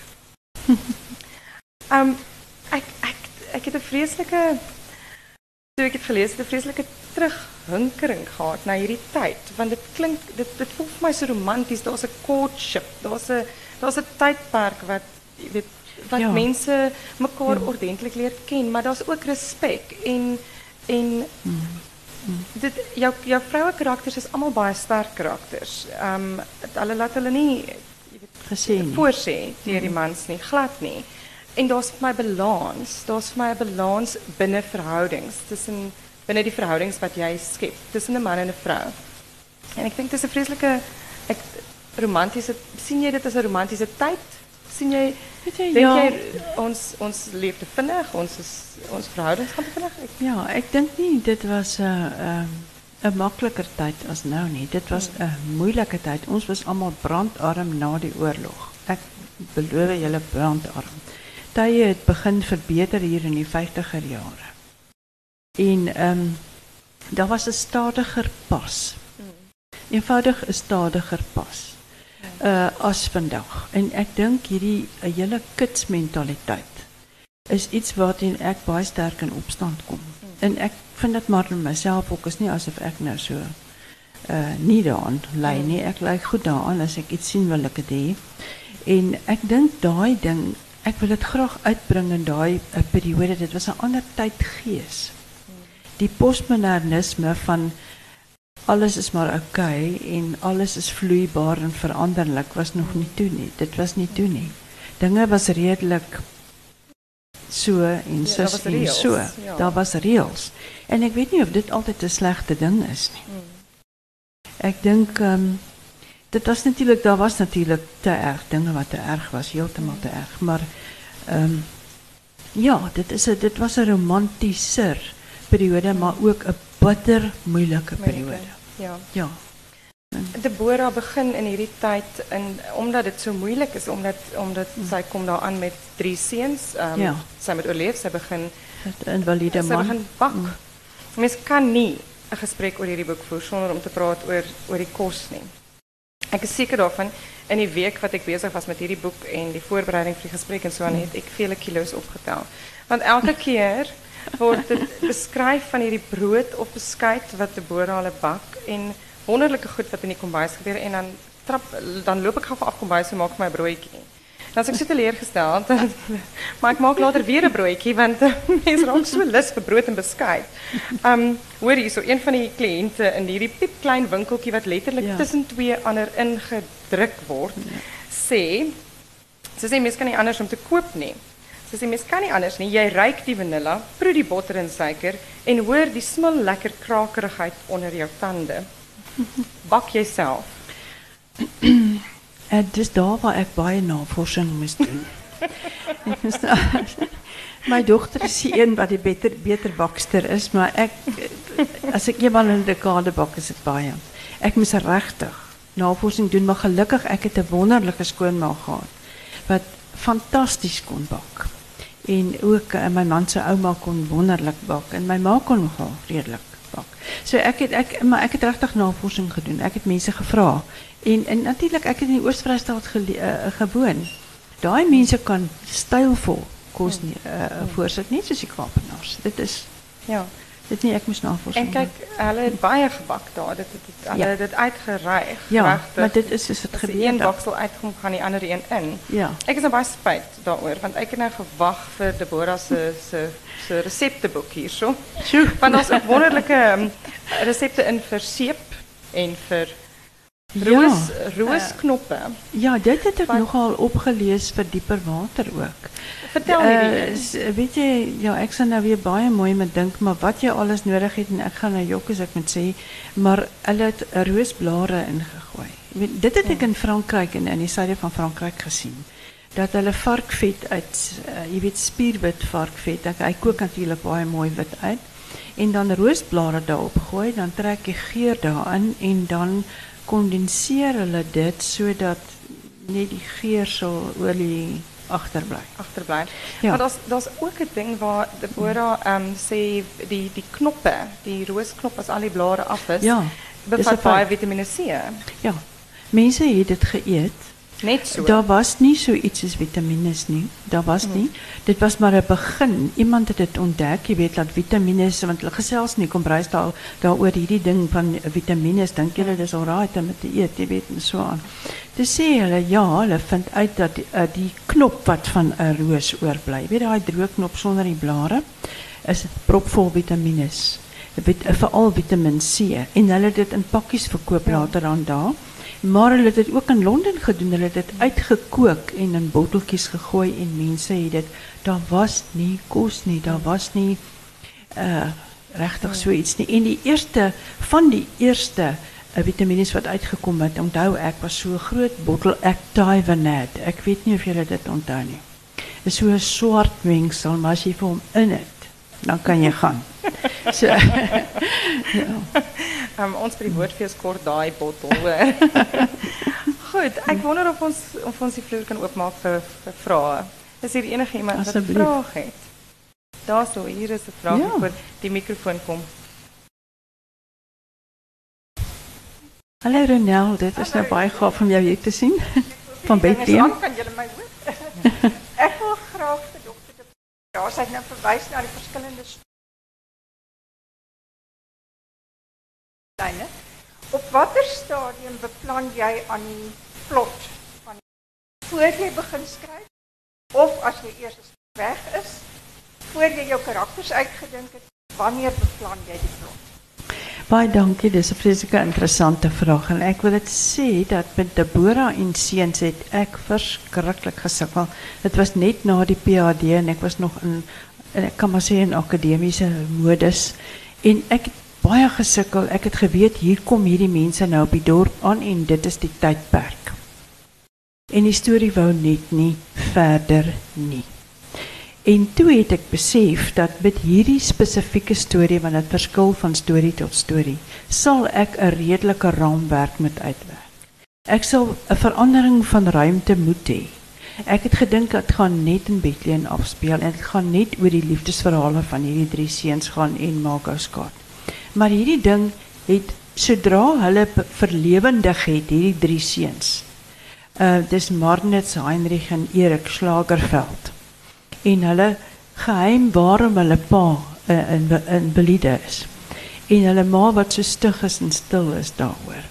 um ek ek ek het 'n vreeslike Toe ek het gelees, het 'n vreeslike terughinkering gehad na hierdie tyd, want dit klink dit dit voel vir my so romanties. Daar's 'n courtship, daar's 'n daar's 'n tydperk wat jy weet wat Ja. mense mekaar ordentlik leer ken, maar daar's ook respek en en dit jou jou vroue karakters is almal baie sterk karakters. Ehm hulle laat hulle nie nie. voorsê deur die mans nie, glad nie. En daar's vir my balans, daar's vir my 'n balans binne verhoudings, tussen binne die verhoudings wat jy skep tussen 'n man en 'n vrou. En ek dink dis 'n vreeslike ek romantiese sien jy dit as 'n romantiese tyd? sien jy Weet jy, ja. jy ons ons leef te vinnig, ons is ons verhoudings gaan te vinnig? Ek, Ja, ek dink nie dit was 'n uh, 'n makliker tyd as nou nie. Dit was 'n moeilike tyd. Ons was almal brandarm na die oorlog. Ek beloof julle brandarm. Tye het begin verbeter hier in die 50er jare. En ehm was 'n stadiger pas. Eenvoudig 'n stadiger pas. Uh as vandag. En ek dink hierdie 'n hele kitsmentaliteit is iets waarteen ek baie sterk in opstand kom. En ek vind dit maar in myself ook is nie asof ek nou so uh nie daaraan lei nie. Ek goed daaraan as ek iets sien wil ek dit hê. En ek dink daai ding, ek wil dit graag uitbring in daai uh, periode. Dit was 'n ander tydgees. Die postmodernisme van alles is maar oukei okay, en alles is vloeibaar en veranderlik was nog nie toe nie. Dit was nie toe nie. Dinge was redelik so en Ja, was en so. ja. Daar was reëls. En ek weet nie of dit altyd 'n slegte ding is nie. Ek dink ehm um, dit was natuurlik daar was natuurlik te erg dinge wat te erg was, heeltemal te erg, maar ehm um, ja, dit is 'n dit was 'n romantischer periode, maar ook 'n bitter moeilike periode. Ja. Ja. Deborah begin in hierdie tyd in omdat dit so moeilik is omdat omdat sy kom daar aan met drie seuns. Um, Ja. Sy moet oorleef, sy begin Het invalide man. begin bak. Mens kan nie 'n gesprek oor hierdie boek voer sonder om te praat oor oor die kos nie. Ek is seker daarvan in die week wat ek besig was met hierdie boek en die voorbereiding vir die gesprek en so aan het ek vele kilos opgetel. Want elke keer word dit beskryf van hierdie brood of beskuit wat Deborah hulle bak en wonderlike goed wat in die kombuis gebeur en dan trap dan loop gou af kombuis en maak my broodjie. Is ek so teleurgesteld maar ek maak later weer 'n broodjie want eh, mense raak so lus vir brood en beskuit. Um hoor hierso een van die kliënte in hierdie piepklein winkeltjie wat letterlik Ja. tussen twee ander ingedruk word sê sy sê mens kan nie anders om te koop nie. Sy sê mens kan nie anders nie. Jy ruik die vanilla, proe die botter en suiker en hoor die smil lekker krakerigheid onder jou tande. Bak jouself. En dis daar waar ek baie navorsing moes doen. My dogter is die een wat die beter beter bakster is, maar as ek eenmal in 'n dekade bak is dit baie. Ek moes regtig navorsing doen, maar gelukkig ek het 'n wonderlike skoonma gehad wat fantasties kon bak. En ook uh, my man se ouma kon wonderlik bak en my ma kon nogal redelik pak. So ek het ek maar ek het regtig navorsing gedoen. Ek het mense gevra. En en natuurlik ek het in die Oos-Vrystaat uh, gewoon. Daai mense kan stylvol kos nie uh, voorsit net soos die Kaapenaars. Dit is Ja. dit nie ek moes navorsing En kyk, hulle het baie gebak daar. Dit het, het hulle Ja. het dit uitgereig. doen. Ja, regtig. maar dit is is dit gebeur. een baksel uitkom, gaan die ander een in. Ja. Ek is nou baie spyt daaroor want ek het nou gewag vir Deborah se se se resepteboek hierso. Sjoe. Want daar's ook wonderlike um, resepte in vir seep en vir roos roosknoppe. Ja, dit ek Wat- nogal opgelees vir dieper water ook. Vertel Eh, hierdie. s- weet jy, ja, ek sal nou weer baie mooi met dink, maar wat jy alles nodig het en ek gaan nou jok as ek moet sê, maar hulle het roosblare ingegooi. Dit het ek in Frankryk en in die van Frankryk gesien. Dat hulle varkvet uit, uh, jy weet spierwit varkvet, ek, hy kook natuurlik baie mooi wit uit. En dan roosblare daarop gooi, dan trek jy geur daarin en dan kondenseer hulle dit sodat net die geur sal olie agterbly. agterbly. Ja. Maar daar's daar's ook 'n ding waar ehm um, sê die die knoppe, die roosknop as al die blare af is, Ja, bevat baie feit. Vitamiene C. Ja. Mense het dit geëet. Net so. Daar was nie so iets as vitamiene nie. Daar was nie. Dit was maar 'n begin. Iemand het dit ontdek, jy weet dat vitamiene, want hulle gesels nie kom prys daar daaroor hierdie ding van vitamiene, dink julle dis alraai om te eet, jy weet en so aan. Dis sê hulle ja, hulle vind uit dat die, uh, die knop wat van 'n roos oorbly, weet daai droë knop sonder die blare, is propvol vitamiene. Vit, veral Vitamiin C en hulle het dit in pakkies verkoop later aan daar. Maar hulle het dit ook in Londen gedoen. Hulle het dit uitgekook en in botteltjies gegooi en mense het dit daar was nie kos nie, daar was nie uh regtig so iets nie. En die eerste van die eerste uh, vitamiene wat uitgekom het, onthou ek was so groot bottel Activanet. Ek weet nie of julle dit onthou nie. Dis so 'n swart mengsel, maar as jy vir in het, dan kan jy gaan. So Um, ons by die woordfees kort daai bottel. Goed, ek wonder of ons of ons die vloer kan oopmaak vir vir vrae. Is hier enige iemand wat 'n vraag het? Daarso, hier is 'n vraag Ja. voor die mikrofoon kom. Hallo Ronel, dit is nou baie gaaf om jou hier te sien van Bethlehem. kan julle my hoor? Ja, sy het nou verwys na die verskillende styne. Op watter stadium beplan jy aan die plot van voor jy begin skryf of as jy eers weg is, voor jy jou karakters uitgedink het, wanneer beplan jy die plot? Baie dankie, dis 'n vreeslike interessante vraag en ek wil dit sê dat met Deborah en seuns het ek verskriklik gesukkel. Dit was net na die PhD en ek was nog in en ek kan maar in akademiese modus en ek het baie gesukkel. Ek het geweet hier kom hierdie mense nou op die dorp aan en dit is die tydperk. En die storie wou net nie verder nie. En toe het ek besef dat met hierdie spesifieke storie want dit verskil van storie tot storie, sal ek 'n redelike raamwerk moet uitwerk. Ek sal 'n verandering van ruimte moet hê. Ek het gedink dit gaan net in Bethlehem afspeel en dit gaan net oor die liefdesverhale van hierdie drie seuns gaan en Margoskat. Maar hierdie ding het sodra hulle verlewendig het hierdie drie seuns. Uh dis Marnitz, Heinrich en Erik Slagerveld en hulle geheim waarom hulle pa uh, in in Belide is. En hulle ma wat so stug is en stil is daaroor.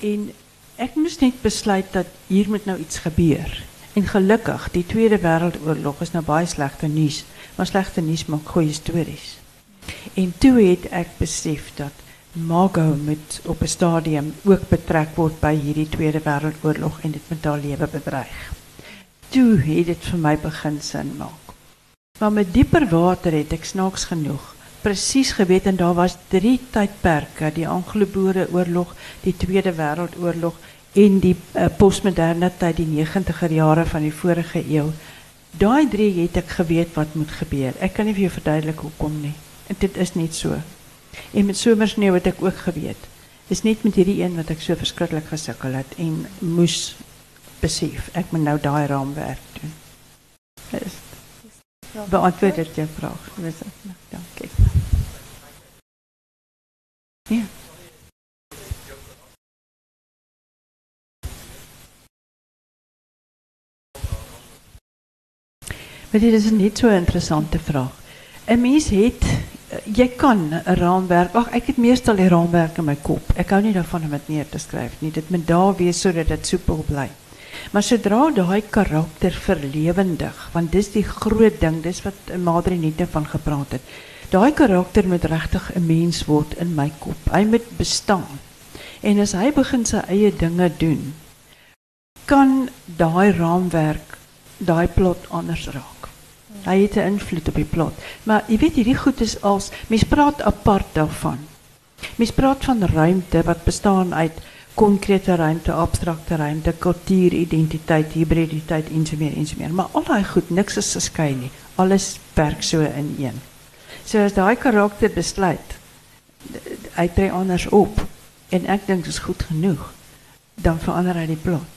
En ek moes net besluit dat hier moet nou iets gebeur. En gelukkig, die Tweede Wêreldoorlog is nou baie slegte nuus, maar slegte nuus maak goeie stories. En toe het ek besef dat Margot moet op 'n stadium ook betrek word by hierdie Tweede Wêreldoorlog en dit met haar lewe toe het dit vir my begin sin maak. Maar met dieper water het ek snaaks genoeg presies geweet en daar was drie tydperke, die Anglo-Boere oorlog, die Tweede Wêreldoorlog en die uh, postmoderne die 90er jare van die vorige eeu. Daai drie het ek geweet wat moet gebeur. Ek kan nie vir jou verduidelik hoekom nie. En dit is net so. En met somersneeu het ek ook geweet. Dis net met hierdie een wat ek so verskriklik gesukkel het en moes besef ek moet nou daai raamwerk doen. Dis beantwoord dit jou vraag. Dis dankie. Ja. Maar dit is net so 'n interessante vraag. 'n Mens het eh, jy kan 'n raamwerk. Ag, ek het meestal die raamwerk in my kop. Ek hou nie daarvan om dit neer te skryf nie. Dit moet daar wees sodat dit soepel bly. Maar sodra daai karakter verlewendig, want dis die groot ding, dis wat Madre Nita van gepraat het. Daai karakter moet regtig 'n mens word in my kop. Hy moet bestaan. En as hy begin sy eie dinge doen, kan daai raamwerk daai plot anders raak. Hy het 'n invloed op die plot. Maar jy weet hierdie goed is als mens praat apart daarvan. Mens praat van ruimte wat bestaan uit konkrete ruimte, abstrakte ruimte, kultuur, identiteit, hybriditeit en so meer en so meer. Maar al daai goed, niks is geskei nie. Alles werk so in een. So as daai karakter besluit hy tree anders op en ek dink dit is goed genoeg, dan verander hy die plot.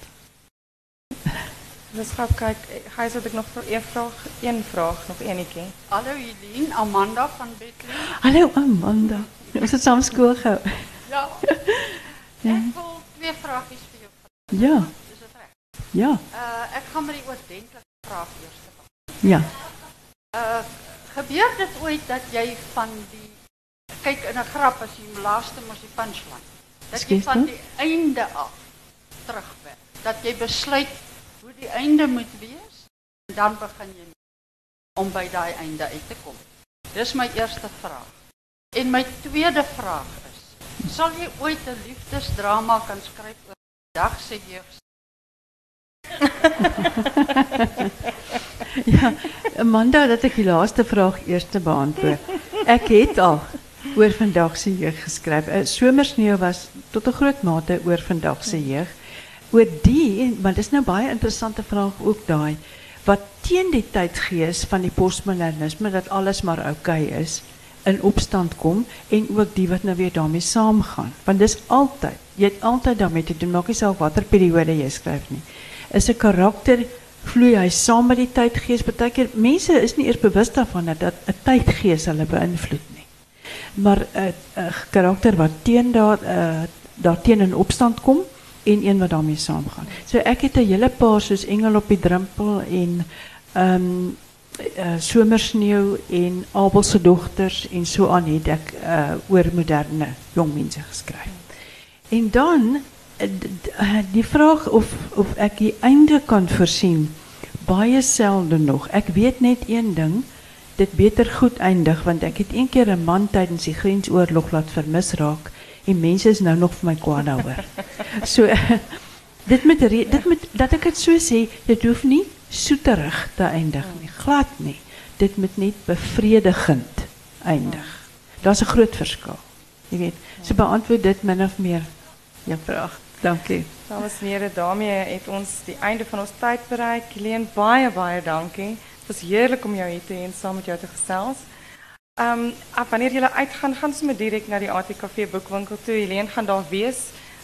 Dus ga kijken, ga je ik nog voor één vraag, één vraag, nog enetjie. Hallo Eileen, Amanda van Bethlehem. Hallo Amanda. Ons het saam skool gehou. Ja. Ja. Ek wil twee vragies vir jou vra. Ja, Is dit reg? ja, Uh ek gaan met die oordentlike vraag eers begin. ja. Uh gebeur dit ooit dat jy van die kyk in 'n grap as jy laaste mos die punchline. Dat jy Ekskuus, van die einde af terugwerk. Dat jy besluit hoe die einde moet wees en dan begin jy om by daai einde uit te kom. Dis my eerste vraag. En my tweede vraag is: sal jy ooit 'n liefdesdrama kan skryf oor dag se jeug? Ja, Amanda, dat ek die laaste vraag eers te beantwoord. Ek het al oor vandag se jeug geskryf. Uh, Somersneeu was tot 'n groot mate oor vandag se jeug. Oor die, want dis nou baie interessante vraag ook daai wat teen die tydgees van die postmodernisme dat alles maar okay is in opstand kom en ook die wat nou weer daarmee saamgaan. Want dis altyd, jy het altyd daarmee te doen, maak nie saak watter periode jy skryf nie. Is 'n karakter vloei hy saam met die tydgees. Partykeer mense is nie eers bewus daarvan dat 'n tydgees hulle beïnvloed nie. Maar 'n karakter wat teen daar uh, daarteen in opstand kom en een wat daarmee saamgaan. So ek het 'n hele paar soos Engel op die drempel en ehm uh, somersneeu en Abel se dogters en so aan het ek uh, oor moderne jong mense geskryf. En dan eh, eh, die vraag of of ek die einde kan voorsien baie selde nog. Ek weet net een ding, dit beter goed eindig want ek het een keer 'n man tydens die grensoorlog laat vermis raak en mense is nou nog vir my kwaad daaroor. So dit met dit met dat ek dit so sê, dit hoef nie soeterig te eindig nie, glad nie. Dit moet net bevredigend eindig. Daar's 'n groot verskil. Jy weet, so beantwoord dit min of meer jou vraag. Dankie. Dames en heren, daarmee het ons die einde van ons tijd bereikt. Helene, baie, baie dankie. Het was heerlijk om jou hier te heen, samen met jou te gesels. Um, wanneer jullie uitgaan, gaan ze me direct naar die ATKV boekwinkel toe. Helene gaan daar wees.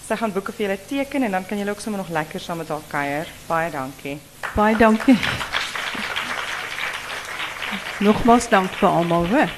Sy gaan boeken vir julle teken en dan kan julle ook nog lekker saam met kuier. Baie dankie. Baie dankie. Nogmaals dank almal hoor.